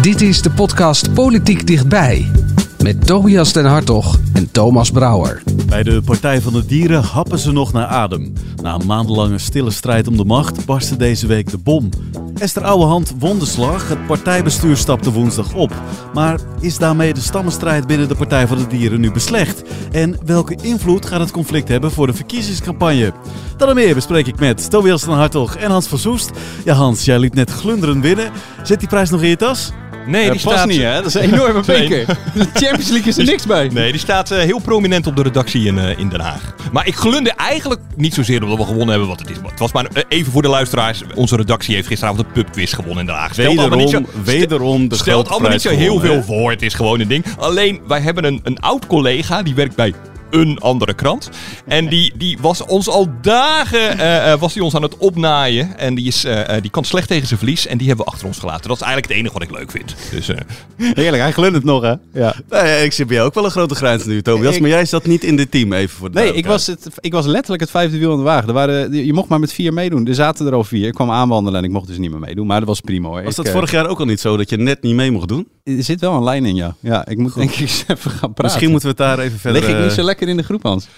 Dit is de podcast Politiek Dichtbij. Met Tobias den Hartog en Thomas Brouwer. Bij de Partij van de Dieren happen ze nog naar adem. Na een maandenlange stille strijd om de macht barstte deze week de bom. Esther Ouwehand won de slag, het partijbestuur stapte woensdag op. Maar is daarmee de stammenstrijd binnen de Partij van de Dieren nu beslecht? En welke invloed gaat het conflict hebben voor de verkiezingscampagne? Dat en meer bespreek ik met Tobias den Hartog en Hans van Soest. Ja Hans, jij liet net glunderen binnen. Zit die prijs nog in je tas? Nee, die dat past staat niet, hè? Dat is een enorme beker. De Champions League is er niks bij. Nee, die staat eh, heel prominent op de redactie in, eh, in Den Haag. Maar ik glunde eigenlijk niet zozeer omdat we gewonnen hebben, want het, is, het was maar eh, even voor de luisteraars. Onze redactie heeft gisteravond de pubquiz gewonnen in Den Haag. Stelt Wederom, niet zo- wederom de stelt allemaal niet zo heel gewonnen, veel voor. Het is gewoon een ding. Alleen, wij hebben een, een oud collega, die werkt bij een andere krant. En die, die was ons al dagen eh, eh, was die ons aan het opnaaien. En die, is, eh, eh, die kan slecht tegen zijn verlies. En die hebben we achter ons gelaten. Dat is eigenlijk het enige wat ik leuk vind. Dus, eh, Heerlijk, hij glundert nog, hè? Ja. Nee, ik zie bij jou ook wel een grote grijns nu, Tobias. Ik- Maar jij zat niet in dit team, even voor de Nee, ik was, het, ik was letterlijk het vijfde wiel aan de wagen. Er waren, je mocht maar met vier meedoen. Er zaten er al vier. Ik kwam aanwandelen en ik mocht dus niet meer meedoen. Maar dat was prima hoor. Was dat vorig jaar ook al niet zo dat je net niet mee mocht doen? Er zit wel een lijn in, ja. Ja, ik moet denk ik eens even gaan praten. Misschien moeten we het daar even verder... Lig ik niet eh, zo lekker in de groep, Hans?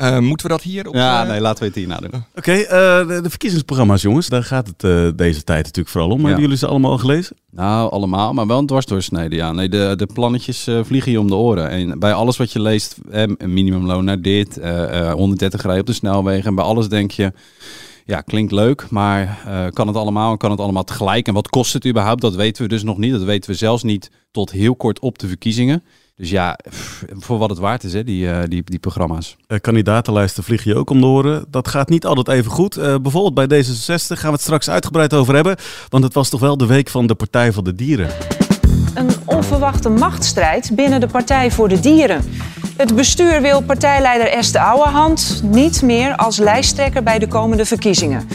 eh, moeten we dat hier op... Ja, eh, nee, laten we het hierna doen. Oké, eh, de, de verkiezingsprogramma's, jongens. Daar gaat het eh, deze tijd natuurlijk vooral om. Ja. Hebben jullie ze allemaal al gelezen? Nou, allemaal, maar wel een dwarsdoorsnede. Ja, nee, de, de plannetjes vliegen je om de oren. En bij alles wat je leest, eh, een minimumloon naar dit, eh, eh, 130 rijden op de snelwegen. En bij alles denk je, ja, klinkt leuk, maar eh, kan het allemaal en kan het allemaal tegelijk? En wat kost het überhaupt? Dat weten we dus nog niet. Dat weten we zelfs niet tot heel kort op de verkiezingen. Dus ja, pff, voor wat het waard is, hè, die, eh, die, die programma's. Eh, kandidatenlijsten vliegen je ook om de oren. Dat gaat niet altijd even goed. Eh, bijvoorbeeld bij D66 gaan we het straks uitgebreid over hebben. Want het was toch wel de week van de Partij van de Dieren. Een onverwachte machtsstrijd binnen de Partij voor de Dieren. Het bestuur wil partijleider Esther Ouwehand niet meer als lijsttrekker bij de komende verkiezingen.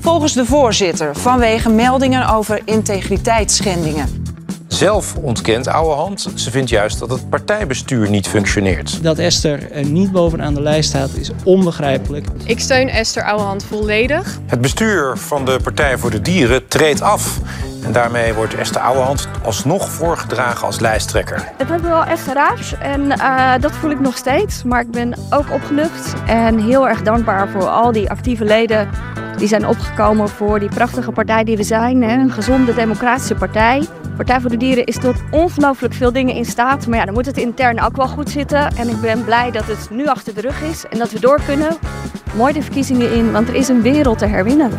Volgens de voorzitter vanwege meldingen over integriteitsschendingen. Zelf ontkent Ouwehand. Ze vindt juist dat het partijbestuur niet functioneert. Dat Esther er niet bovenaan de lijst staat is onbegrijpelijk. Ik steun Esther Ouwehand volledig. Het bestuur van de Partij voor de Dieren treedt af. En daarmee wordt Esther Ouwehand alsnog voorgedragen als lijsttrekker. Het hebben wel echt geraakt en eh, dat voel ik nog steeds. Maar ik ben ook opgelucht en heel erg dankbaar voor al die actieve leden die zijn opgekomen voor die prachtige partij die we zijn. Hè? Een gezonde democratische partij. Partij voor de Dieren is tot ongelooflijk veel dingen in staat. Maar ja, dan moet het intern ook wel goed zitten. En ik ben blij dat het nu achter de rug is en dat we door kunnen. Mooi de verkiezingen in, want er is een wereld te herwinnen.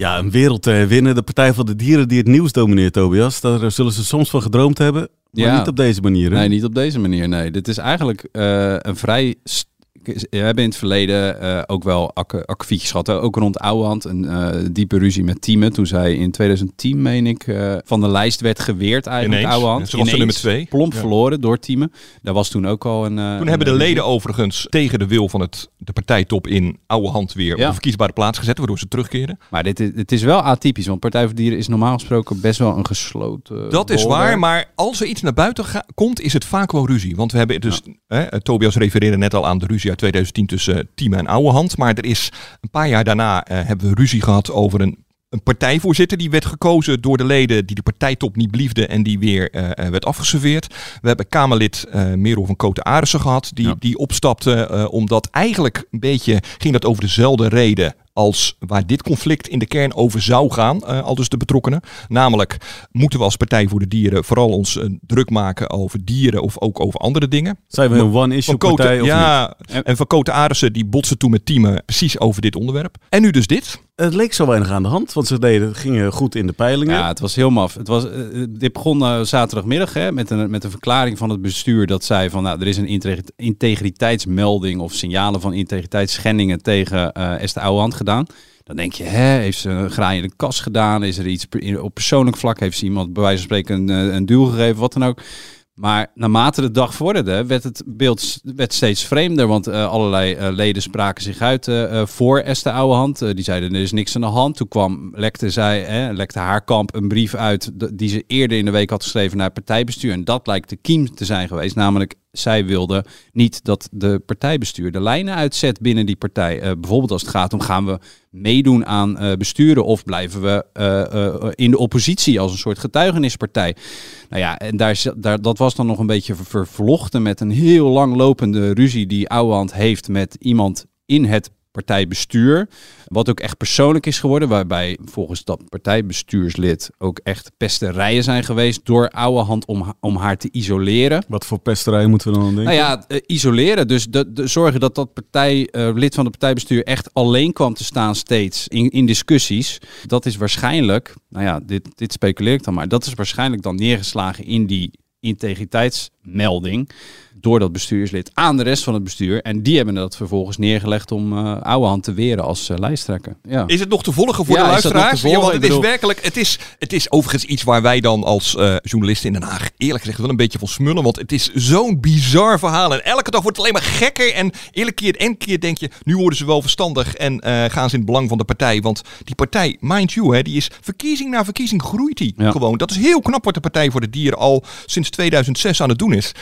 Ja, een wereld te winnen. De Partij van de Dieren die het nieuws domineert, Tobias. Daar zullen ze soms van gedroomd hebben. Maar Ja. niet op deze manier. hè? Nee, niet op deze manier. Nee, dit is eigenlijk eh, een vrij. st- We hebben in het verleden eh, ook wel ak- akkefietjes gehad. Ook rond Ouwehand. Een eh, diepe ruzie met Tieme. Toen zij in 2010, meen ik, eh, van de lijst werd geweerd eigenlijk. Ineens. Ouwehand. Ze was de nummer twee. Plomp Ja. verloren door Tieme. Daar was toen ook al een... eh, Toen hebben de leden overigens tegen de wil van het, de partijtop in oude hand weer Ja. een verkiesbare plaats gezet, waardoor ze terugkeren. Maar dit is, het is wel atypisch. Want Partij voor Dieren is normaal gesproken best wel een gesloten Dat is waar, maar als er iets naar buiten komt, is het vaak wel ruzie. Want we hebben dus, hè, eh, Tobias refereerde net al aan de ruzie uit 2010 tussen uh, Team en Ouwehand. Maar er is een paar jaar daarna eh, hebben we ruzie gehad over een, een partijvoorzitter. Die werd gekozen door de leden die de partijtop niet beliefden en die weer eh, eh, werd afgeserveerd. We hebben Kamerlid eh Merel van Koten Arissen gehad, die, Ja. die opstapte eh, omdat eigenlijk een beetje ging dat over dezelfde reden als waar dit conflict in de kern over zou gaan, eh, al dus de betrokkenen. Namelijk, moeten we als Partij voor de Dieren vooral ons eh, druk maken over dieren of ook over andere dingen? Zijn we een one-issue partij of niet? ja, en Van Koten Arissen die botsen toen met teamen precies over dit onderwerp. En nu dus dit. Het leek zo weinig aan de hand, want ze deden, gingen goed in de peilingen. Ja, het was heel maf. Het was, eh, dit begon eh, zaterdagmiddag hè, met, een, met een verklaring van het bestuur dat zei van nou, er is een integri- integriteitsmelding of signalen van integriteitsschendingen tegen eh Esther Ouwehand gedaan. Dan denk je, hè, heeft ze een graai in de kas gedaan? Is er iets op persoonlijk vlak? Heeft ze iemand bij wijze van spreken een, een gegeven? Wat dan ook. Maar naarmate de dag vorderde, werd het beeld werd steeds vreemder. Want eh, allerlei eh, leden spraken zich uit eh, voor Esther Ouwehand. Eh, die zeiden, er is niks aan de hand. Toen kwam, lekte, zij, lekte haar kamp een brief uit die ze eerder in de week had geschreven naar het partijbestuur. En dat lijkt de kiem te zijn geweest. Namelijk, zij wilde niet dat de partijbestuur de lijnen uitzet binnen die partij. Bijvoorbeeld als het gaat om, gaan we meedoen aan eh, besturen of blijven we eh, eh, in de oppositie als een soort getuigenispartij? Nou ja, en daar, daar, dat was dan nog een beetje ver- vervlochten met een heel langlopende ruzie die Ouwehand heeft met iemand in het partijbestuur. Wat ook echt persoonlijk is geworden, waarbij volgens dat partijbestuurslid ook echt pesterijen zijn geweest door Ouwehand om, ha- om haar te isoleren. Wat voor pesterij moeten we dan aan denken? Nou ja, eh, isoleren. Dus de, de, zorgen dat dat partij, eh, lid van het partijbestuur echt alleen kwam te staan steeds in, in discussies. Dat is waarschijnlijk, nou ja, dit, dit speculeer ik dan maar. Dat is waarschijnlijk dan neergeslagen in die integriteitsmelding door dat bestuurslid aan de rest van het bestuur. En die hebben dat vervolgens neergelegd om eh Ouwehand te weren als eh, lijsttrekker. Ja. Is het nog te volgen voor Ja, de luisteraars? Ja, want het is werkelijk, het is, het is overigens iets waar wij dan als eh, journalisten in Den Haag eerlijk gezegd wel een beetje van smullen. Want het is zo'n bizar verhaal. En elke dag wordt het alleen maar gekker. En eerlijk keer en keer denk je, nu worden ze wel verstandig en gaan ze in het belang van de partij. Want die partij, mind you, hè, die is verkiezing na verkiezing groeit die Ja. gewoon. Dat is heel knap wat de Partij voor de Dieren al sinds 2006 aan het doen is.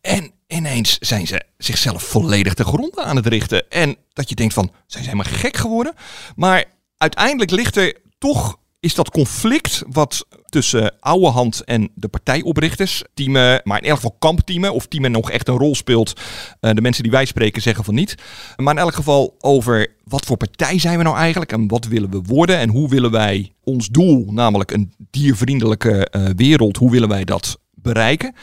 En ineens zijn ze zichzelf volledig te gronden aan het richten. En dat je denkt van, zijn helemaal gek geworden? Maar uiteindelijk ligt er toch, is dat conflict wat tussen Ouwehand en de partijoprichters, teamen, maar in elk geval kampteamen, of teamen nog echt een rol speelt. Eh, de mensen die wij spreken zeggen van niet. Maar in elk geval over wat voor partij zijn we nou eigenlijk en wat willen we worden en hoe willen wij ons doel, namelijk een diervriendelijke eh, wereld, hoe willen wij dat bereiken?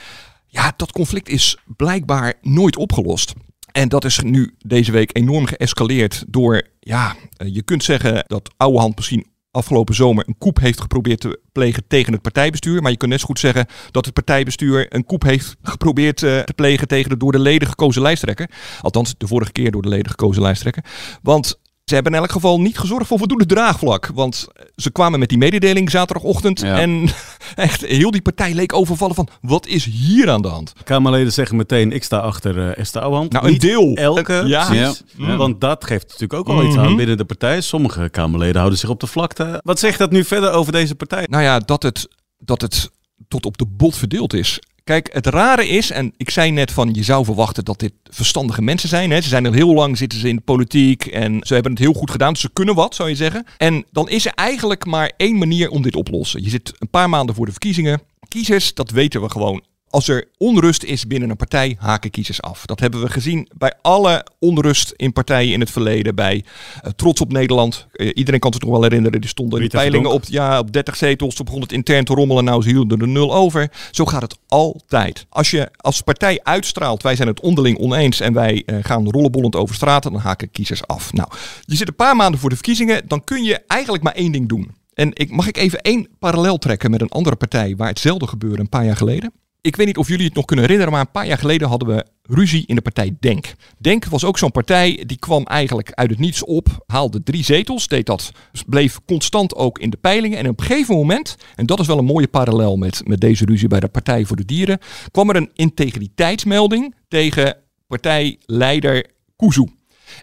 Ja, dat conflict is blijkbaar nooit opgelost. En dat is nu deze week enorm geëscaleerd door, ja, eh, je kunt zeggen dat Ouwehand misschien afgelopen zomer een koep heeft geprobeerd te plegen tegen het partijbestuur. Maar je kunt net zo goed zeggen dat het partijbestuur een koep heeft geprobeerd eh, te plegen tegen de door de leden gekozen lijsttrekker. Althans, de vorige keer door de leden gekozen lijsttrekker. Want ze hebben in elk geval niet gezorgd voor voldoende draagvlak. Want ze kwamen met die mededeling zaterdagochtend. Ja. En echt, heel die partij leek overvallen van, wat is hier aan de hand? Kamerleden zeggen meteen, ik sta achter eh, Esther Ouwehand. Nou, een Niet deel. Elke, Een- ja. precies. Ja. Ja. Want dat geeft natuurlijk ook al iets Mhm. aan binnen de partij. Sommige Kamerleden houden zich op de vlakte. Wat zegt dat nu verder over deze partij? Nou ja, dat het, dat het tot op de bot verdeeld is. Kijk, het rare is, en ik zei net van je zou verwachten dat dit verstandige mensen zijn. Hè? Ze zijn al heel lang zitten ze in de politiek en ze hebben het heel goed gedaan. Ze kunnen wat, zou je zeggen. En dan is er eigenlijk maar één manier om dit op te lossen. Je zit een paar maanden voor de verkiezingen. Kiezers, dat weten we gewoon. Als er onrust is binnen een partij, haken kiezers af. Dat hebben we gezien bij alle onrust in partijen in het verleden. Bij eh, Trots op Nederland. Eh, iedereen kan zich nog wel herinneren. Die stonden in de peilingen op, ja, op 30 zetels. Toen begon het intern te rommelen. Nou, ze hielden er nul over. Zo gaat het altijd. Als je als partij uitstraalt, wij zijn het onderling oneens en wij eh, gaan rollenbollend over straten, dan haken kiezers af. Nou, je zit een paar maanden voor de verkiezingen, dan kun je eigenlijk maar één ding doen. En ik, mag ik even één parallel trekken met een andere partij waar hetzelfde gebeurde een paar jaar geleden? Ik weet niet of jullie het nog kunnen herinneren, maar een paar jaar geleden hadden we ruzie in de partij Denk. Denk was ook zo'n partij die kwam eigenlijk uit het niets op, haalde drie zetels, deed dat, bleef constant ook in de peilingen. En op een gegeven moment, en dat is wel een mooie parallel met, met deze ruzie bij de Partij voor de Dieren, kwam er een integriteitsmelding tegen partijleider Kuzu.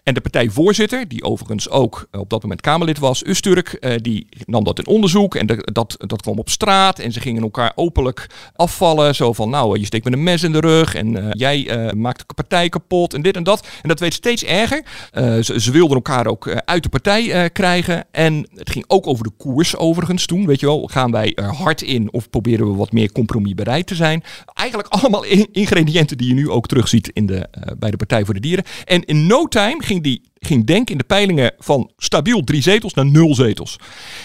En de partijvoorzitter, die overigens ook eh, op dat moment Kamerlid was, Usturk, eh, die nam dat in onderzoek en dat, dat kwam op straat. En ze gingen elkaar openlijk afvallen. Zo van, nou, eh, je steekt me een mes in de rug en jij maakt de partij kapot en dit en dat. En dat werd steeds erger. Ze, wilden elkaar ook uit de partij krijgen. En het ging ook over de koers overigens toen. Weet je wel, gaan wij er hard in of proberen we wat meer compromisbereid te zijn? Eigenlijk allemaal in- ingrediënten die je nu ook terugziet in de, bij de Partij voor de Dieren. En in no time ging die ging Denk in de peilingen van stabiel drie zetels naar nul zetels.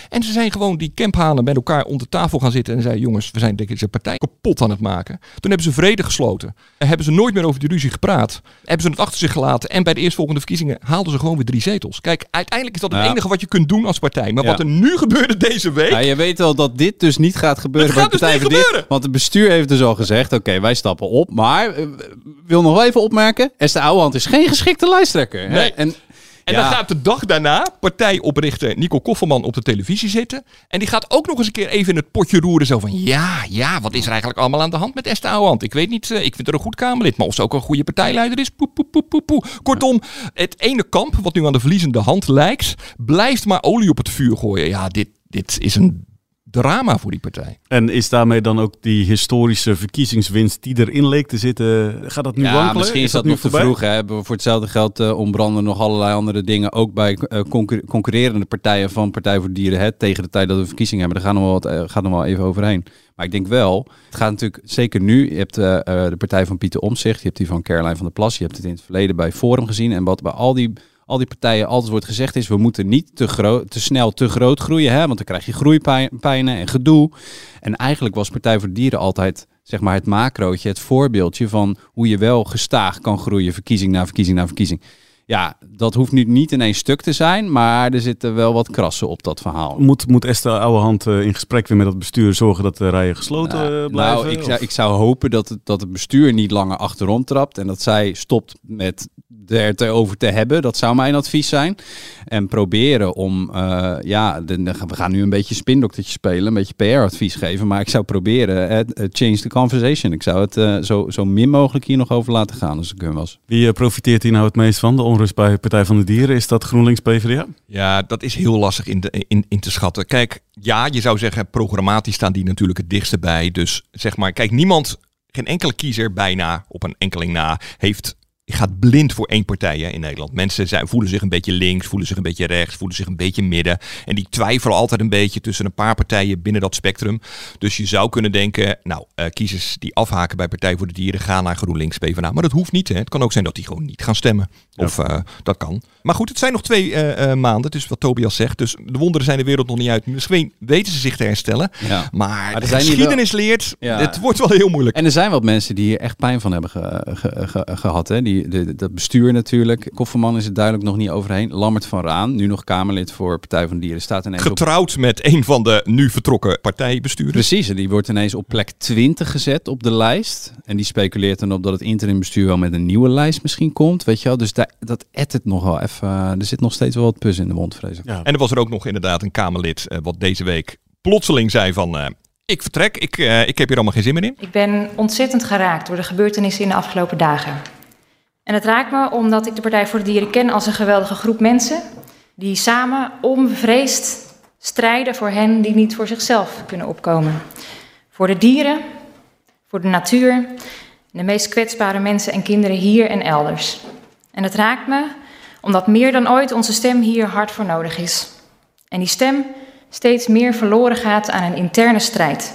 En ze zijn gewoon die camphanen met elkaar om de tafel gaan zitten en zeiden: jongens, we zijn deze partij kapot aan het maken. Toen hebben ze vrede gesloten. En hebben ze nooit meer over die ruzie gepraat. Hebben ze het achter zich gelaten. En bij de eerstvolgende verkiezingen haalden ze gewoon weer drie zetels. Kijk, uiteindelijk is dat het Ja. enige wat je kunt doen als partij. Maar Ja. wat er nu gebeurde deze week. Ja, je weet wel dat dit dus niet gaat gebeuren Het gaat bij dus Partij niet voor Dit. Want het bestuur heeft dus al gezegd, oké, wij stappen op. Maar, eh, wil nog wel even opmerken, Esther Ouwehand is geen geschikte lijsttrekker. Nee. En, En Ja. dan gaat de dag daarna partijoprichter Nico Kofferman op de televisie zitten. En die gaat ook nog eens een keer even in het potje roeren. Zo van, ja, ja, wat is er eigenlijk allemaal aan de hand met Esther Ouwehand? Ik weet niet, eh, ik vind haar een goed Kamerlid. Maar of ze ook een goede partijleider is, poe, poe, poe, poe, poe. Kortom, het ene kamp, wat nu aan de verliezende hand lijkt, blijft maar olie op het vuur gooien. Ja, dit, dit is een drama voor die partij. En is daarmee dan ook die historische verkiezingswinst die erin leek te zitten, gaat dat nu ja, wankelen? misschien is, dat, nu nog te vroeg. Hè. Hebben we Voor hetzelfde geld eh ontbranden nog allerlei andere dingen. Ook bij eh, concur- concurrerende partijen van Partij voor de Dieren. Hè, tegen de tijd dat we verkiezingen hebben. Daar gaan we nog wel, wat, eh, gaat nog wel even overheen. Maar ik denk wel, het gaat natuurlijk zeker nu. Je hebt eh, eh, de partij van Pieter Omtzigt. Je hebt die van Caroline van der Plas. Je hebt het in het verleden bij Forum gezien. En wat bij al die, al die partijen altijd wordt gezegd is... we moeten niet te, groot, te snel te groot groeien. Hè, want dan krijg je groeipijnen en gedoe. En eigenlijk was Partij voor Dieren altijd zeg maar het macrootje, het voorbeeldje van hoe je wel gestaag kan groeien, verkiezing na verkiezing na verkiezing. Ja, dat hoeft nu niet in één stuk te zijn, maar er zitten wel wat krassen op dat verhaal. Moet, moet Esther Ouwehand eh, in gesprek weer met het bestuur zorgen dat de rijen gesloten eh, blijven? Nou, ik zou, ik zou hopen dat het, dat het bestuur niet langer achterom trapt en dat zij stopt met er te over te hebben. Dat zou mijn advies zijn. En proberen om, eh, ja, de, we gaan nu een beetje spindoktertje spelen, een beetje PR-advies geven, maar ik zou proberen, eh, change the conversation. Ik zou het zo, zo min mogelijk hier nog over laten gaan als ik hun was. Wie profiteert hier nou het meest van? De onrust bij Partij van de Dieren? Is dat GroenLinks PvdA? Ja, dat is heel lastig in, in, in te schatten. Kijk, ja, je zou zeggen, programmatisch staan die natuurlijk het dichtste bij. Dus zeg maar, kijk, niemand, geen enkele kiezer bijna, op een enkeling na, heeft gaat blind voor één partij hè, in Nederland. Mensen zijn, voelen zich een beetje links, voelen zich een beetje rechts, voelen zich een beetje midden. En die twijfelen altijd een beetje tussen een paar partijen binnen dat spectrum. Dus je zou kunnen denken, nou, eh, kiezers die afhaken bij Partij voor de Dieren gaan naar GroenLinks PvdA. Maar dat hoeft niet. Hè. Het kan ook zijn dat die gewoon niet gaan stemmen. Of eh, dat kan. Maar goed, het zijn nog twee eh, maanden. Is wat Tobias zegt. Dus de wonderen zijn de wereld nog niet uit. Misschien weten ze zich te herstellen. Ja. Maar, de geschiedenis leert, Ja. het wordt wel heel moeilijk. En er zijn wat mensen die hier echt pijn van hebben ge- ge- ge- gehad. Hè? Die, de, dat bestuur natuurlijk. Kofferman is het duidelijk nog niet overheen. Lammert van Raan, nu nog Kamerlid voor Partij van de Dieren, staat ineens op... Getrouwd met een van de nu vertrokken partijbestuurders. Precies, en die wordt ineens op plek 20 gezet op de lijst. En die speculeert dan op dat het interimbestuur wel met een nieuwe lijst misschien komt. Weet je wel, dus daar, dat edt het nog wel eh, Er zit nog steeds wel wat pus in de mond, vrees ik. Ja. En er was er ook nog inderdaad een Kamerlid eh, wat deze week plotseling zei van... eh, ik vertrek, ik, eh, ik heb hier allemaal geen zin meer in. Ik ben ontzettend geraakt door de gebeurtenissen in de afgelopen dagen. En het raakt me omdat ik de Partij voor de Dieren ken als een geweldige groep mensen die samen onbevreesd strijden voor hen die niet voor zichzelf kunnen opkomen. Voor de dieren, voor de natuur, de meest kwetsbare mensen en kinderen hier en elders. En het raakt me omdat meer dan ooit onze stem hier hard voor nodig is. En die stem steeds meer verloren gaat aan een interne strijd.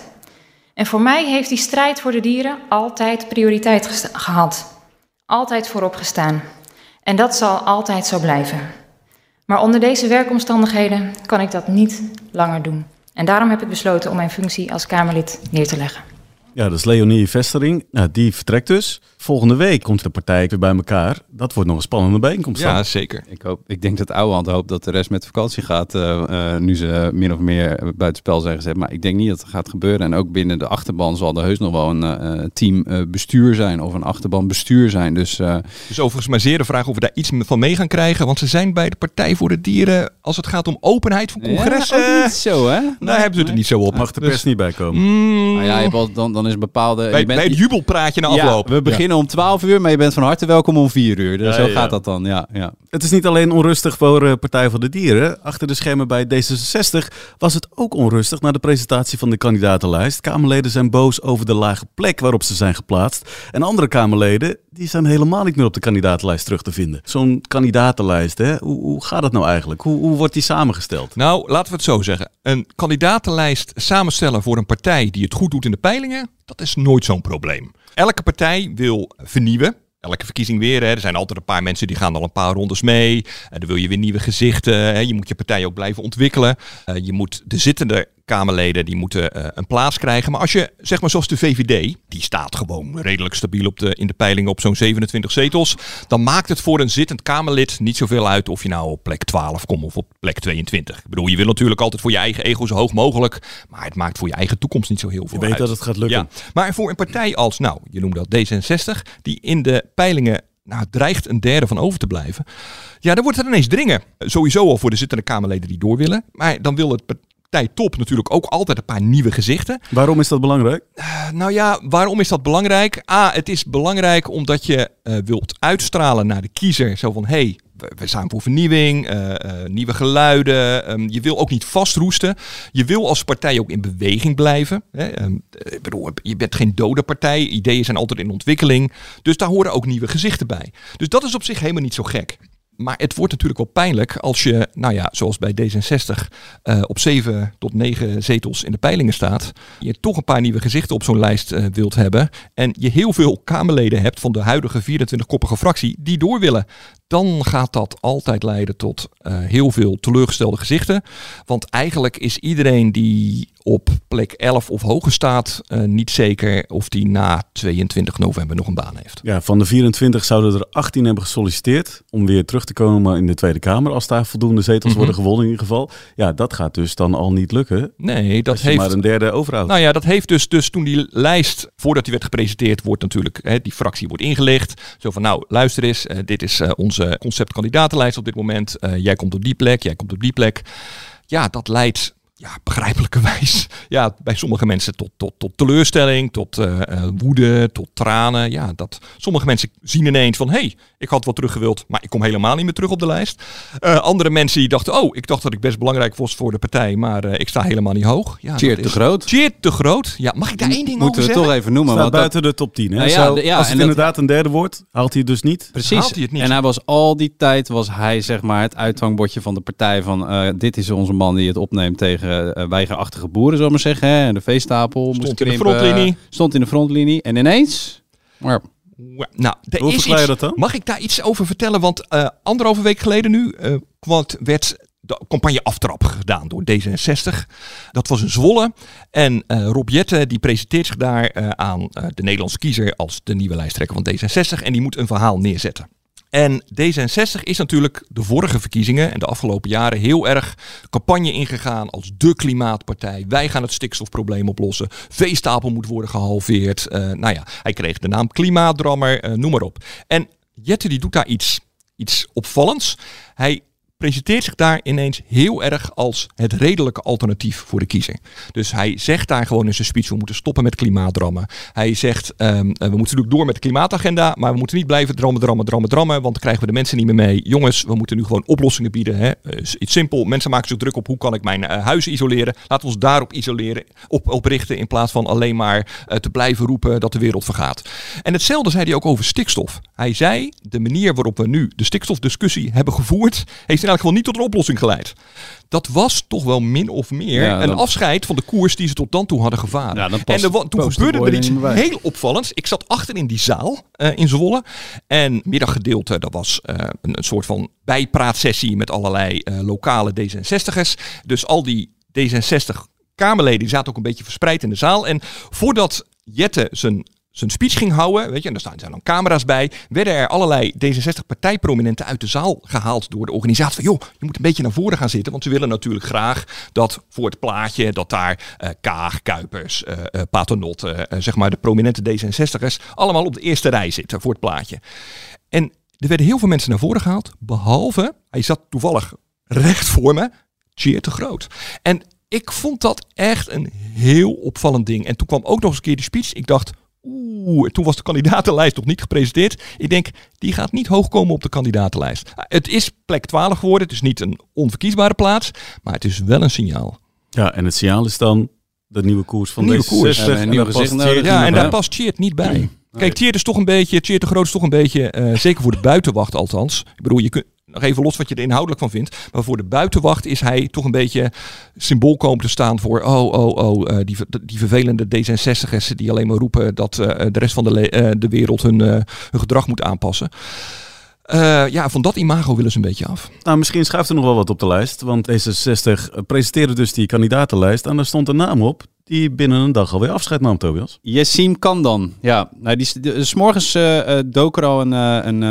En voor mij heeft die strijd voor de dieren altijd prioriteit gehad. Altijd voorop gestaan. En dat zal altijd zo blijven. Maar onder deze werkomstandigheden kan ik dat niet langer doen. En daarom heb ik besloten om mijn functie als Kamerlid neer te leggen. Ja, dat is Leonie Vestering. Nou, die vertrekt dus. Volgende week komt de partij weer bij elkaar. Dat wordt nog een spannende bijeenkomst. dan. Ja, zeker. Ik, hoop, ik denk dat Ouwehand hoopt dat de rest met vakantie gaat. eh, eh, nu ze min of meer buitenspel zijn gezet. Maar ik denk niet dat het gaat gebeuren. En ook binnen de achterban zal er heus nog wel een eh, team eh, bestuur zijn. Of een achterban bestuur zijn. Dus eh, Dus overigens maar zeer de vraag of we daar iets van mee gaan krijgen. Want ze zijn bij de Partij voor de Dieren, als het gaat om openheid van congressen... Ja, niet zo, hè? daar hebben ze het er niet zo op. Mag de Dus, pers niet bij komen. mm, Nou ja, je hebt al, dan, dan is een bepaalde... bij, je bent- bij het jubelpraatje na afloop. Ja, we beginnen om 12 uur, maar je bent van harte welkom om 4 uur. Dus Ja, zo ja. gaat dat dan, ja. ja. Het is niet alleen onrustig voor eh, Partij voor de Dieren. Achter de schermen bij D66 was het ook onrustig na de presentatie van de kandidatenlijst. Kamerleden zijn boos over de lage plek waarop ze zijn geplaatst. En andere Kamerleden die zijn helemaal niet meer op de kandidatenlijst terug te vinden. Zo'n kandidatenlijst, hè? Hoe, hoe gaat dat nou eigenlijk? Hoe, hoe wordt die samengesteld? Nou, laten we het zo zeggen. Een kandidatenlijst samenstellen voor een partij die het goed doet in de peilingen, dat is nooit zo'n probleem. Elke partij wil vernieuwen. Elke verkiezing weer. Hè. Er zijn altijd een paar mensen die gaan al een paar rondes mee. En dan wil je weer nieuwe gezichten. Hè. Je moet je partij ook blijven ontwikkelen. Eh, je moet de zittende Kamerleden die moeten eh, een plaats krijgen. Maar als je, zeg maar zoals de VVD, die staat gewoon redelijk stabiel op de, in de peilingen op zo'n 27 zetels. Dan maakt het voor een zittend Kamerlid niet zoveel uit of je nou op plek 12 komt of op plek 22. Ik bedoel, je wil natuurlijk altijd voor je eigen ego zo hoog mogelijk. Maar het maakt voor je eigen toekomst niet zo heel veel Je weet uit. dat het gaat lukken. Ja. Maar voor een partij als, nou, je noemde dat D66, die in de peilingen nou, dreigt een derde van over te blijven. Ja, dan wordt het ineens dringen. Sowieso al voor de zittende Kamerleden die door willen. Maar dan wil het partijtop natuurlijk ook altijd een paar nieuwe gezichten. Waarom is dat belangrijk? Nou ja, waarom is dat belangrijk? A, het is belangrijk omdat je eh, wilt uitstralen naar de kiezer. Zo van, hé, hey, we, staan voor vernieuwing, eh, eh, nieuwe geluiden. Ehm, je wil ook niet vastroesten. Je wil als partij ook in beweging blijven. Hè? Ehm, ik bedoel, je bent geen dode partij. Ideeën zijn altijd in ontwikkeling. Dus daar horen ook nieuwe gezichten bij. Dus dat is op zich helemaal niet zo gek. Maar het wordt natuurlijk wel pijnlijk als je, nou ja, zoals bij D66, eh, op 7 tot 9 zetels in de peilingen staat. Je toch een paar nieuwe gezichten op zo'n lijst eh, wilt hebben. En je heel veel Kamerleden hebt van de huidige 24-koppige fractie die door willen. Dan gaat dat altijd leiden tot eh, heel veel teleurgestelde gezichten. Want eigenlijk is iedereen die op plek 11 of hoger staat eh, niet zeker of die na 22 november nog een baan heeft. Ja, van de 24 zouden er 18 hebben gesolliciteerd om weer terug te komen in de Tweede Kamer. Als daar voldoende zetels Mhm. worden gewonnen in ieder geval. Ja, dat gaat dus dan al niet lukken. Nee, dat heeft maar een derde overhoudt. Nou ja, dat heeft dus, dus toen die lijst, voordat die werd gepresenteerd, wordt natuurlijk, hè, die fractie wordt ingelicht. Zo van, nou, luister eens, eh, dit is eh, onze conceptkandidatenlijst op dit moment. Eh, jij komt op die plek, jij komt op die plek. Ja, dat leidt, ja, begrijpelijkerwijs, ja, bij sommige mensen tot, tot, tot teleurstelling, tot eh, eh, woede, tot tranen. Ja, dat sommige mensen zien ineens van, hé, hey, ik had wat teruggewild, maar ik kom helemaal niet meer terug op de lijst. Eh, andere mensen die dachten, oh, ik dacht dat ik best belangrijk was voor de partij, maar eh, ik sta helemaal niet hoog. Ja, Cheer te is- groot. Cheer te groot. Ja, mag ik daar één ding Moeten over we zeggen? toch even noemen. Staat want dat- buiten de top 10. Hè? Nou ja, Zo, de- ja, als het dat- inderdaad een derde wordt, haalt hij het dus niet. Precies. Haalt hij het niet? En hij was al die tijd was hij zeg maar het uithangbordje van de partij van eh, dit is onze man die het opneemt tegen eh, weigerachtige boeren, zullen we maar zeggen. Hè? En de veestapel moest Stond in de frontlinie. Stond in de frontlinie. En ineens, maar Nou, er Hoe is verklaar je iets- dat dan? Mag ik daar iets over vertellen? Want eh anderhalve week geleden nu eh, kwam- werd de campagne aftrap gedaan door D66. Dat was in Zwolle. En eh Rob Jette die presenteert zich daar eh, aan eh, de Nederlandse kiezer als de nieuwe lijsttrekker van D66. En die moet een verhaal neerzetten. En D66 is natuurlijk de vorige verkiezingen en de afgelopen jaren heel erg campagne ingegaan als de klimaatpartij. Wij gaan het stikstofprobleem oplossen. Veestapel moet worden gehalveerd. Eh, nou ja, hij kreeg de naam klimaatdrammer, eh, noem maar op. En Jette die doet daar iets, iets opvallends. Hij presenteert zich daar ineens heel erg als het redelijke alternatief voor de kiezer. Dus hij zegt daar gewoon in zijn speech, we moeten stoppen met klimaatdrammen. Hij zegt, ehm, eh, we moeten natuurlijk door met de klimaatagenda, maar we moeten niet blijven drammen, drammen, drammen, drammen, want dan krijgen we de mensen niet meer mee. Jongens, we moeten nu gewoon oplossingen bieden. Hè? Eh, iets simpel, mensen maken zich druk op hoe kan ik mijn eh, huis isoleren. Laten we ons daarop isoleren, op, op richten, in plaats van alleen maar te blijven roepen dat de wereld vergaat. En hetzelfde zei hij ook over stikstof. Hij zei, de manier waarop we nu de stikstofdiscussie hebben gevoerd, heeft eigenlijk gewoon niet tot een oplossing geleid. Dat was toch wel min of meer Ja, een afscheid van de koers die ze tot dan toe hadden gevaren. Ja, en er, wa- toen gebeurde er iets heel opvallends. Ik zat achter in die zaal eh, in Zwolle. En middaggedeelte, dat was eh, een, een soort van bijpraatsessie met allerlei eh, lokale D66'ers. Dus al die D66 Kamerleden die zaten ook een beetje verspreid in de zaal. En voordat Jette zijn zijn speech ging houden, weet je, en daar staan zijn dan camera's bij, werden er allerlei D66-partijprominenten uit de zaal gehaald door de organisatie. Van joh, je moet een beetje naar voren gaan zitten, want ze willen natuurlijk graag dat voor het plaatje, dat daar eh, Kaag, Kuipers, eh, zeg maar de prominente D66'ers, allemaal op de eerste rij zitten voor het plaatje. En er werden heel veel mensen naar voren gehaald, behalve, hij zat toevallig recht voor me, Cheer te groot. En ik vond dat echt een heel opvallend ding. En toen kwam ook nog eens een keer die speech. Ik dacht, oeh, toen was de kandidatenlijst nog niet gepresenteerd. Ik denk, die gaat niet hoog komen op de kandidatenlijst. Ah, Het is plek 12 geworden. Het is niet een onverkiesbare plaats, maar het is wel een signaal. Ja, en het signaal is dan de nieuwe koers van Nieuwe deze koers. 60. Ja, een en nieuwe past. Ja, en daar past Cheert niet bij. Kijk, Cheert is toch een beetje, Cheert de Groot is toch een beetje, eh, zeker voor de buitenwacht althans. Ik bedoel, je kunt nog even los wat je er inhoudelijk van vindt. Maar voor de buitenwacht is hij toch een beetje symbool komen te staan voor, oh, oh, oh, eh, die, die vervelende D66'ers die alleen maar roepen dat eh, de rest van de, eh, de wereld hun, hun gedrag moet aanpassen. Ja, van dat imago willen ze een beetje af. Nou, misschien schuift er nog wel wat op de lijst. Want D66 presenteerde dus die kandidatenlijst. En daar stond een naam op die binnen een dag alweer afscheid nam, Tobias. Jessim Kandan. Ja, nou, die, die, s morgens eh eh, dook er al een, eh, een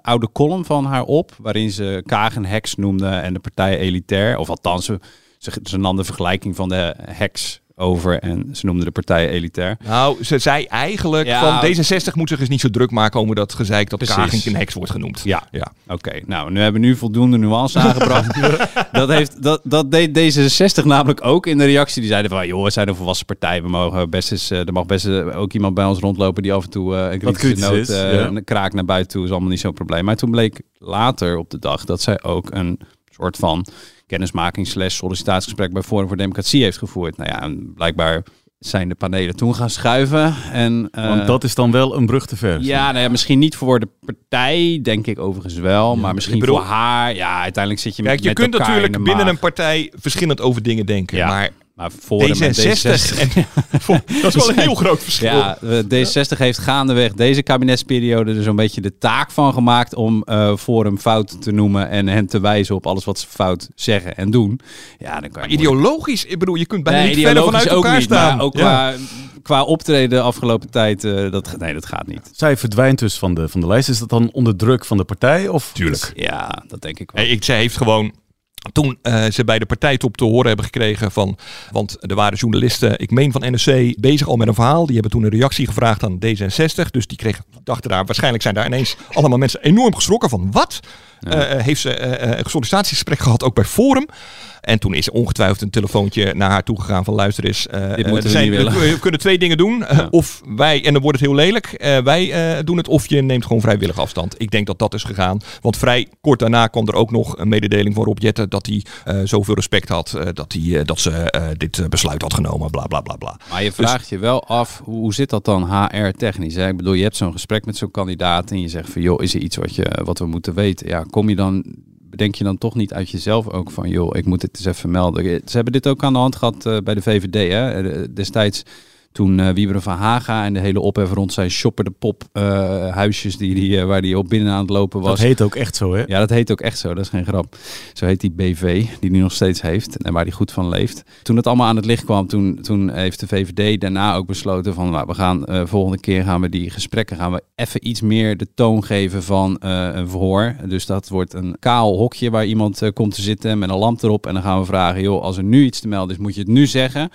oude column van haar op. Waarin ze Kaag een heks noemde en de partij elitair. Of althans, ze, ze, ze nam de vergelijking van de heks over en ze noemden de partij elitair. Nou, ze zei eigenlijk Ja. van D66 moet zich eens niet zo druk maken over dat gezeik dat. Kagink een heks wordt genoemd. Ja, Ja. oké. Nou, nu hebben we nu voldoende nuance aangebracht. dat, heeft, dat, dat deed D66 namelijk ook in de reactie. Die zeiden van, joh, we zijn een volwassen partij. We mogen best eens, eh, er mag best eens ook iemand bij ons rondlopen die af en toe eh, een kritische kritisch noot eh, ja. een kraak naar buiten toe. Is allemaal niet zo'n probleem. Maar toen bleek later op de dag dat zij ook een soort van kennismaking slash sollicitatiegesprek bij Forum voor Democratie heeft gevoerd. Nou ja, en blijkbaar zijn de panelen toen gaan schuiven. En, eh, Want dat is dan wel een brug te ver. ja, nou ja, misschien niet voor de partij, denk ik overigens wel. maar misschien bedoel- voor haar. Ja, uiteindelijk zit je Kijk, je met kunt elkaar natuurlijk binnen maag. een partij verschillend over dingen denken. Ja, Maar maar voor en met D66 en, dat is wel een heel groot verschil. Ja, eh, D66 heeft gaandeweg deze kabinetsperiode er zo'n beetje de taak van gemaakt om eh Forum fout te noemen en hen te wijzen op alles wat ze fout zeggen en doen. Ja, dan kan je Maar ideologisch, ik bedoel, je kunt bijna Nee, niet verder vanuit ook elkaar niet, staan. maar ook Ja. qua, qua optreden de afgelopen tijd, eh, dat, nee, dat gaat niet. Zij verdwijnt dus van de, van de lijst. Is dat dan onder druk van de partij? Of Tuurlijk. Ja, dat denk ik wel. Nee, ik, zij heeft gewoon. Toen eh, ze bij de partijtop te horen hebben gekregen van. Want er waren journalisten, ik meen van NRC, bezig al met een verhaal. Die hebben toen een reactie gevraagd aan D66. Dus die kregen, dachten daar, waarschijnlijk zijn daar ineens allemaal mensen enorm geschrokken van. Wat? Eh, eh, heeft ze eh, een sollicitatiegesprek gehad ook bij Forum? En toen is ongetwijfeld een telefoontje naar haar toegegaan van luister eens. Dit moeten we zijn, niet willen. We, we kunnen twee dingen doen. Of wij, en dan wordt het heel lelijk, wij doen het. Of je neemt gewoon vrijwillig afstand. Ik denk dat dat is gegaan. Want vrij kort daarna kwam er ook nog een mededeling van Rob Jetten dat hij zoveel respect had. dat, hij, dat ze dit besluit had genomen. Bla bla bla bla. Maar je vraagt je wel af, hoe, zit dat dan HR-technisch? Hè? Ik bedoel, je hebt zo'n gesprek met zo'n kandidaat en je zegt van, joh, is er iets wat, je, wat we moeten weten? Ja, kom je dan, bedenk je dan toch niet uit jezelf ook van, joh, ik moet dit eens even melden. Ze hebben dit ook aan de hand gehad eh, bij de VVD, hè? Eh, Destijds toen eh Wieberen van Haga en de hele ophef rond zijn shopper de pop eh, huisjes die, die, eh, waar die op binnen aan het lopen was. dat heet ook echt zo, hè? Ja, dat heet ook echt zo. Dat is geen grap. Zo heet die BV, die hij nog steeds heeft en waar hij goed van leeft. Toen het allemaal aan het licht kwam, toen, toen heeft de VVD daarna ook besloten van, nou, we gaan volgende keer gaan we die gesprekken, gaan we even iets meer de toon geven van een verhoor. Dus dat wordt een kaal hokje waar iemand komt te zitten met een lamp erop en dan gaan we vragen, joh, als er nu iets te melden is, moet je het nu zeggen.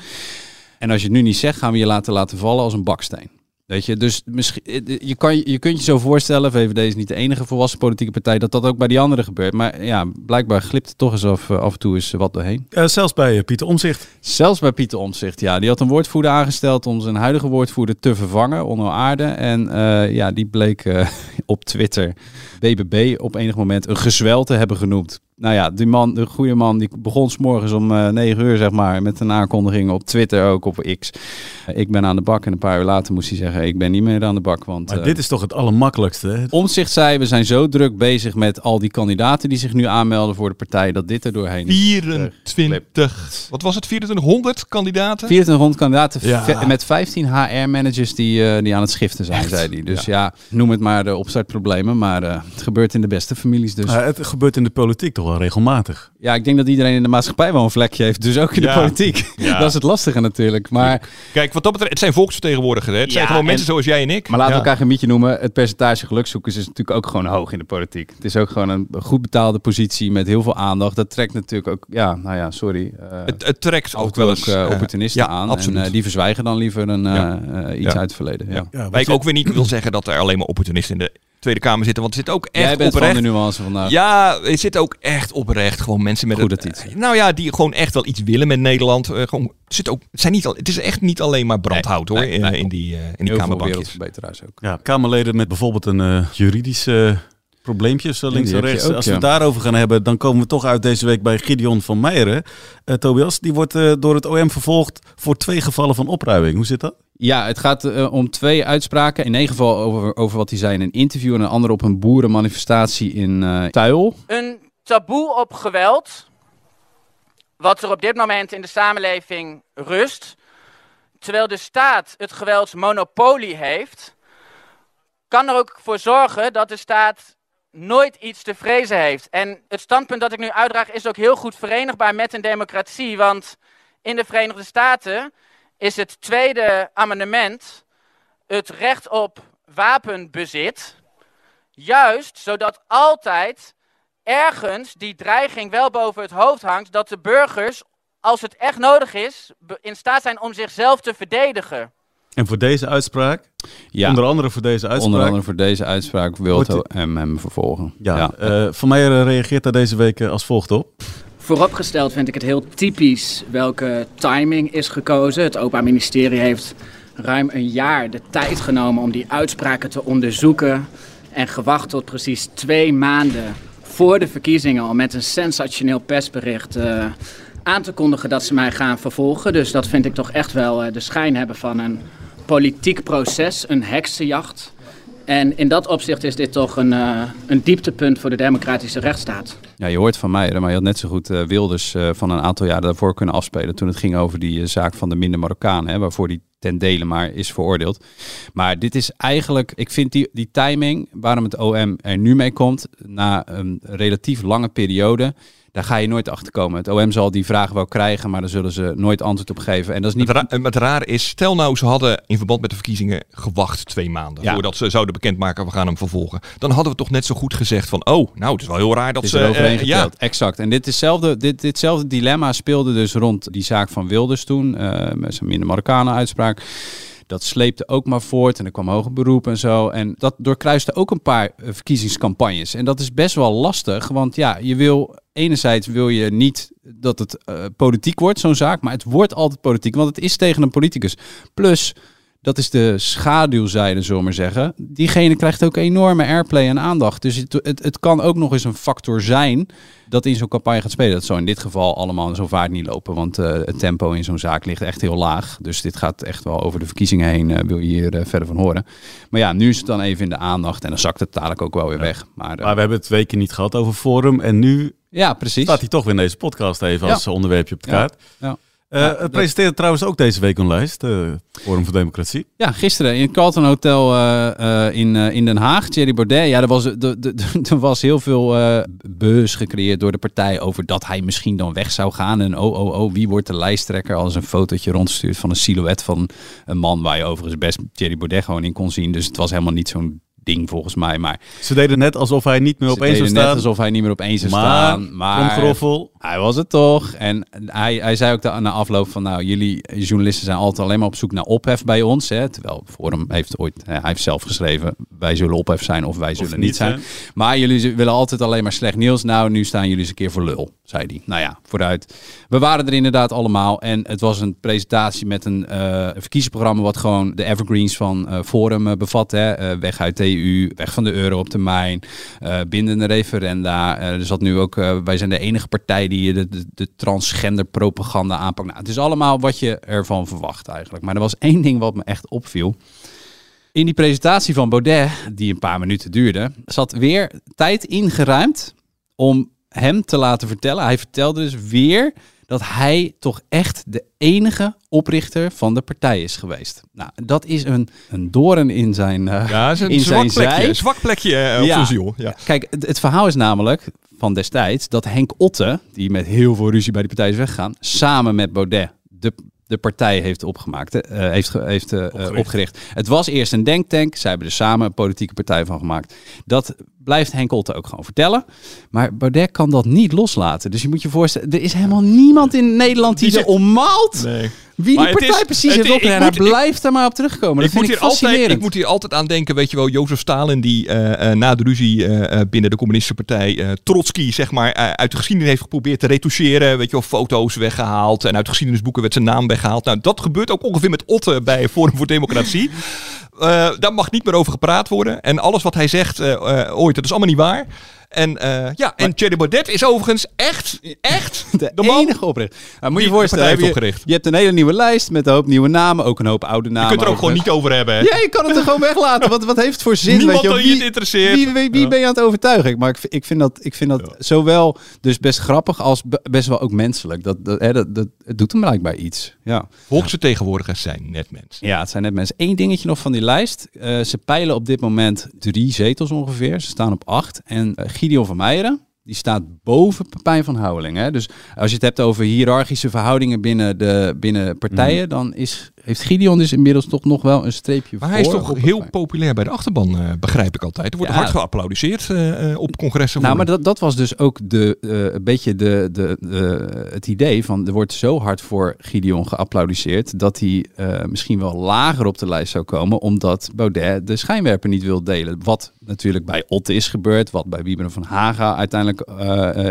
En als je het nu niet zegt, gaan we je laten laten vallen als een baksteen. Weet je, dus misschien, je, kan, je kunt je zo voorstellen, VVD is niet de enige volwassen politieke partij, dat dat ook bij die anderen gebeurt. Maar ja, blijkbaar glipt er toch eens af, eh, af en toe eens wat doorheen. Eh, zelfs bij Pieter Omzicht. Zelfs bij Pieter Omtzigt, ja. Die had een woordvoerder aangesteld om zijn huidige woordvoerder te vervangen, Onno Aarde. En ja, die bleek op Twitter BBB op enig moment een gezwel te hebben genoemd. Nou ja, die man, de goede man, die begon s'morgens om eh 9 uur, zeg maar, met een aankondiging op Twitter, ook op X. Eh, ik ben aan de bak en een paar uur later moest hij zeggen, ik ben niet meer aan de bak. Want Maar eh, dit is toch het allermakkelijkste? Omtzigt zei, we zijn zo druk bezig met al die kandidaten die zich nu aanmelden voor de partij, dat dit er doorheen is. 24, wat was het? 2400 kandidaten? 2400 kandidaten Ja. met 15 HR-managers die, eh, die aan het schiften zijn, zei hij. Dus ja. noem het maar de opstartproblemen, maar eh, het gebeurt in de beste families dus. Eh, het gebeurt in de politiek toch wel regelmatig. ja, ik denk dat iedereen in de maatschappij wel een vlekje heeft, dus ook in Ja. de politiek. Ja. Dat is het lastige natuurlijk. Maar, Kijk, wat dat betreft, het zijn volksvertegenwoordigers. Hè? Het zijn gewoon en- mensen zoals jij en ik. maar laten we Ja. elkaar geen mietje noemen. Het percentage gelukzoekers is natuurlijk ook gewoon hoog in de politiek. Het is ook gewoon een goed betaalde positie met heel veel aandacht. Dat trekt natuurlijk ook, ja, nou ja, sorry. eh, Het, het trekt ook wel ook eens eh, eh, opportunisten ja, aan. Absoluut. En eh, die verzwijgen dan liever een, Ja. iets Ja. uit het verleden. Ja. Ja, Waar wat ik ook weer niet wil zeggen dat er alleen maar opportunisten in de Tweede Kamer zitten. Want er zit ook echt Jij bent oprecht... van de nuance vandaag. Ja, er zitten ook echt oprecht gewoon mensen met Goed een- dat iets. eh, Nou ja, die gewoon echt wel iets willen met Nederland. Eh, gewoon, het, zit ook, zijn niet al, het is echt niet alleen maar brandhout Nee, hoor, nee, in, nee. in die, eh, in die kamerbankjes. ook. Ja, Kamerleden met bijvoorbeeld een eh, juridische probleempjes links en rechts. ook, Als we ja. het daarover gaan hebben, dan komen we toch uit deze week bij Gideon van Meijeren. Eh, Tobias, die wordt eh, door het OM vervolgd voor twee gevallen van opruiming. Hoe zit dat? Ja, het gaat eh, om twee uitspraken. In één geval over, over wat hij zei in een interview en een ander op een boerenmanifestatie in eh Tuil. Een taboe op geweld, wat er op dit moment in de samenleving rust, terwijl de staat het geweldsmonopolie heeft, kan er ook voor zorgen dat de staat nooit iets te vrezen heeft. En het standpunt dat ik nu uitdraag is ook heel goed verenigbaar met een democratie, want in de Verenigde Staten is het tweede amendement het recht op wapenbezit, juist zodat altijd ergens die dreiging wel boven het hoofd hangt dat de burgers als het echt nodig is, in staat zijn om zichzelf te verdedigen. En voor deze uitspraak, Ja. onder andere voor deze uitspraak... Onder andere voor deze uitspraak wil hem, hem vervolgen. Ja, eh, Van Meijer reageert daar deze week eh, als volgt op. Vooropgesteld vind ik het heel typisch welke timing is gekozen. Het Openbaar Ministerie heeft ruim een jaar de tijd genomen om die uitspraken te onderzoeken. En gewacht tot precies twee maanden voor de verkiezingen om met een sensationeel persbericht eh, aan te kondigen dat ze mij gaan vervolgen. Dus dat vind ik toch echt wel eh, de schijn hebben van een politiek proces, een heksenjacht. En in dat opzicht is dit toch een, eh, een dieptepunt voor de democratische rechtsstaat. Ja, je hoort van mij, maar je had net zo goed eh, Wilders eh, van een aantal jaar daarvoor kunnen afspelen. Toen het ging over die zaak van de minder Marokkanen, hè, waarvoor die ten dele maar is veroordeeld. Maar dit is eigenlijk, ik vind die, die timing, waarom het OM er nu mee komt, na een relatief lange periode. Daar ga je nooit achter komen. Het OM zal die vragen wel krijgen, maar daar zullen ze nooit antwoord op geven. En dat is niet. Het, ra- het rare is, stel nou ze hadden in verband met de verkiezingen gewacht twee maanden Ja. voordat ze zouden bekendmaken we gaan hem vervolgen. Dan hadden we toch net zo goed gezegd van, oh, nou het is wel heel raar dat ze... eh, ja. Exact. En dit ditzelfde, dit, ditzelfde dilemma speelde dus rond die zaak van Wilders toen. eh, met zijn minder Marokkanen uitspraak. Dat sleepte ook maar voort en er kwam hoger beroep en zo. En dat doorkruiste ook een paar eh, verkiezingscampagnes. En dat is best wel lastig, want ja, je wil... Enerzijds wil je niet dat het eh, politiek wordt, zo'n zaak. Maar het wordt altijd politiek, want het is tegen een politicus. Plus, dat is de schaduwzijde, zullen we maar zeggen. Diegene krijgt ook enorme airplay en aandacht. Dus het, het, het kan ook nog eens een factor zijn dat in zo'n campagne gaat spelen. Dat zou in dit geval allemaal zo vaart niet lopen. Want eh, het tempo in zo'n zaak ligt echt heel laag. Dus dit gaat echt wel over de verkiezingen heen. eh, wil je hier eh, verder van horen. Maar ja, nu is het dan even in de aandacht. En dan zakt het dadelijk ook wel weer weg. Maar, Maar we hebben het twee keer niet gehad over Forum. En nu ja, precies. staat hij toch weer in deze podcast even Ja. als onderwerpje op de Ja. kaart. Ja. Eh, het dat- presenteerde trouwens ook deze week een lijst, eh Forum voor Democratie. Ja, gisteren in het Carlton Hotel eh, in, in Den Haag, Thierry Baudet. Ja, er was, er, was heel veel buzz gecreëerd door de partij over dat hij misschien dan weg zou gaan. En oh, oh, oh, wie wordt de lijsttrekker als een fotootje rondstuurt van een silhouet van een man waar je overigens best Thierry Baudet gewoon in kon zien. Dus het was helemaal niet zo'n ding volgens mij. Maar Ze deden net alsof hij niet meer ze op één zou deden net staan. alsof hij niet meer op één zou staan. Maar hij was het toch. En hij, hij zei ook na afloop van... nou, jullie journalisten zijn altijd alleen maar op zoek naar ophef bij ons. Hè? Terwijl Forum heeft ooit... Hij heeft zelf geschreven... wij zullen ophef zijn of wij zullen niet niet zijn. Maar jullie willen altijd alleen maar slecht nieuws. Nou, nu staan jullie eens een keer voor lul, zei hij. Nou ja, vooruit. We waren er inderdaad allemaal. En het was een presentatie met een eh, verkiezingsprogramma... wat gewoon de evergreens van eh, Forum eh, bevat. Hè? Eh, weg uit de EU, weg van de euro op termijn... eh, bindende referenda. Eh, er zat nu ook... eh, wij zijn de enige partij die de, de, de transgender propaganda aanpakt. Nou, het is allemaal wat je ervan verwacht eigenlijk. Maar er was één ding wat me echt opviel. In die presentatie van Baudet, die een paar minuten duurde, zat weer tijd ingeruimd om hem te laten vertellen. Hij vertelde dus weer dat hij toch echt de enige oprichter van de partij is geweest. Nou, dat is een, een doorn in zijn, eh, ja, is een in zwak zijn plekje, zij. een zwak plekje eh, op Ja. zijn ziel. Ja. Kijk, het, het verhaal is namelijk van destijds dat Henk Otte, die met heel veel ruzie bij die partij is weggegaan, samen met Baudet de, de partij heeft opgemaakt, eh, heeft, heeft eh, opgericht. Het was eerst een denktank, zij hebben er samen een politieke partij van gemaakt. Dat blijft Henk Otte ook gewoon vertellen. Maar Baudet kan dat niet loslaten. Dus je moet je voorstellen, er is helemaal niemand in Nederland die, Die er ommaalt Nee. wie Maar die partij is- precies heeft ik moet- hij ik- blijft er maar op terugkomen. Dat ik, moet vind ik hier altijd, ik moet hier altijd aan denken, weet je wel, Jozef Stalin die eh, eh, na de ruzie eh, binnen de communistische partij Trotsky zeg maar uit de geschiedenis heeft geprobeerd te retoucheren, weet je wel, foto's weggehaald en uit de geschiedenisboeken werd zijn naam weggehaald. Nou, dat gebeurt ook ongeveer met Otte bij Forum voor Democratie. Eh, daar mag niet meer over gepraat worden en alles wat hij zegt eh, eh, ooit, dat is allemaal niet waar. En eh, ja, en Thierry Baudet is overigens echt, echt de, man enige oprichter. Nou, moet je voorstellen, je, hebt een hele nieuwe lijst met een hoop nieuwe namen, ook een hoop oude namen. Je kunt er ook gewoon niet over hebben. Hè? Ja, je kan het er gewoon weglaten. Wat, wat heeft het voor zin? Niemand weet je, het interesseert. Wie, wie, wie Ja. ben je aan het overtuigen? Maar ik, vind- ik vind dat, ik vind dat zowel dus best grappig als be- best wel ook menselijk. Dat, dat, hè, dat, dat, het doet hem blijkbaar iets. Ja. Volksvertegenwoordigers zijn net mensen. Ja, het zijn net mensen. Eén dingetje nog van die lijst. Eh, ze peilen op dit moment drie zetels ongeveer. Ze staan op acht. En eh, Gideon van Meijeren, die staat boven Pepijn van Houweling. Hè? Dus als je het hebt over hiërarchische verhoudingen binnen, de, binnen partijen, dan is heeft Gideon dus inmiddels toch nog wel een streepje Maar hij is toch heel populair bij de achterban, eh, begrijp ik altijd. Er wordt Ja. hard geapplaudiseerd eh, eh, op congressen. Nou, maar dat, dat was dus ook de, een beetje de, de, de, het idee van er wordt zo hard voor Gideon geapplaudiseerd dat hij misschien wel lager op de lijst zou komen omdat Baudet de schijnwerper niet wil delen. Wat natuurlijk bij Otte is gebeurd, wat bij Wieberen van Haga uiteindelijk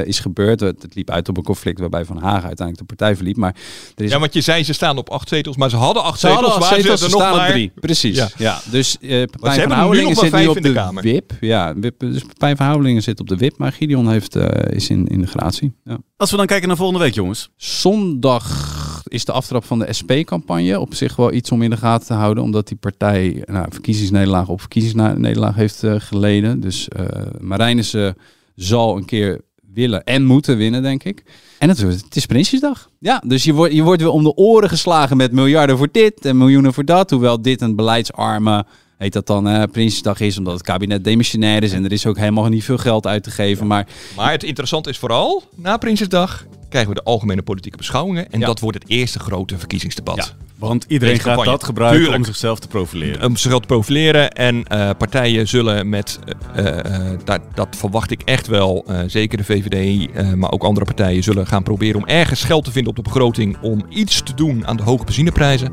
is gebeurd. Het, het liep uit op een conflict waarbij Van Haga uiteindelijk de partij verliet. Maar er is Ja, want je zei ze staan op acht zetels, maar ze hadden acht ze zetels. hadden zetels, ze er nog staan op maar drie. Precies. Ja. Ja. Dus eh Pepijn van Houwelingen zit nu op in de de, Kamer. WIP. Ja, WIP, dus Pepijn van Houwelingen zit op de WIP, maar Gideon heeft, eh, is in, in de gratie. Ja. Als we dan kijken naar volgende week, jongens. Zondag is de aftrap van de SP-campagne. Op zich wel iets om in de gaten te houden, omdat die partij nou, verkiezingsnederlaag op verkiezingsnederlaag heeft eh, geleden. Dus eh Marijnissen zal een keer willen en moeten winnen, denk ik. En het, het is Prinsjesdag. Ja, dus je wordt, je wordt weer om de oren geslagen met miljarden voor dit en miljoenen voor dat. Hoewel dit een beleidsarme, heet dat dan, eh Prinsjesdag is, omdat het kabinet demissionair is. En er is ook helemaal niet veel geld uit te geven. Maar Maar het interessante is vooral, na Prinsjesdag krijgen we de algemene politieke beschouwingen. En Ja. dat wordt het eerste grote verkiezingsdebat. Want iedereen gaat campagne. dat gebruiken Tuurlijk. om zichzelf te profileren. Om zichzelf te profileren. En eh, partijen zullen met, eh, eh, dat, dat verwacht ik echt wel, zeker de VVD, maar ook andere partijen zullen gaan proberen om ergens geld te vinden op de begroting om iets te doen aan de hoge benzineprijzen.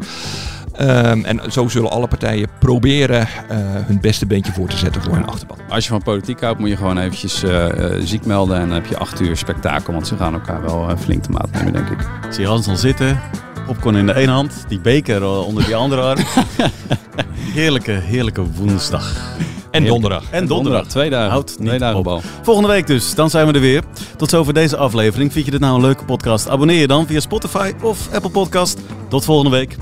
Ehm, en zo zullen alle partijen proberen eh, hun beste beentje voor te zetten voor hun achterban. Als je van politiek houdt, moet je gewoon eventjes eh, eh, ziek melden. En dan heb je acht uur spektakel. Want ze gaan elkaar wel flink te maat nemen, denk ik. Ik zie Hans al zitten. Popcorn in de ene hand. Die beker onder die andere arm. heerlijke, heerlijke woensdag. En donderdag. En donderdag. Twee dagen. Houdt niet Twee dagen op. bal. Volgende week dus, dan zijn we er weer. Tot zover deze aflevering. Vind je dit nou een leuke podcast? Abonneer je dan via Spotify of Apple Podcast. Tot volgende week.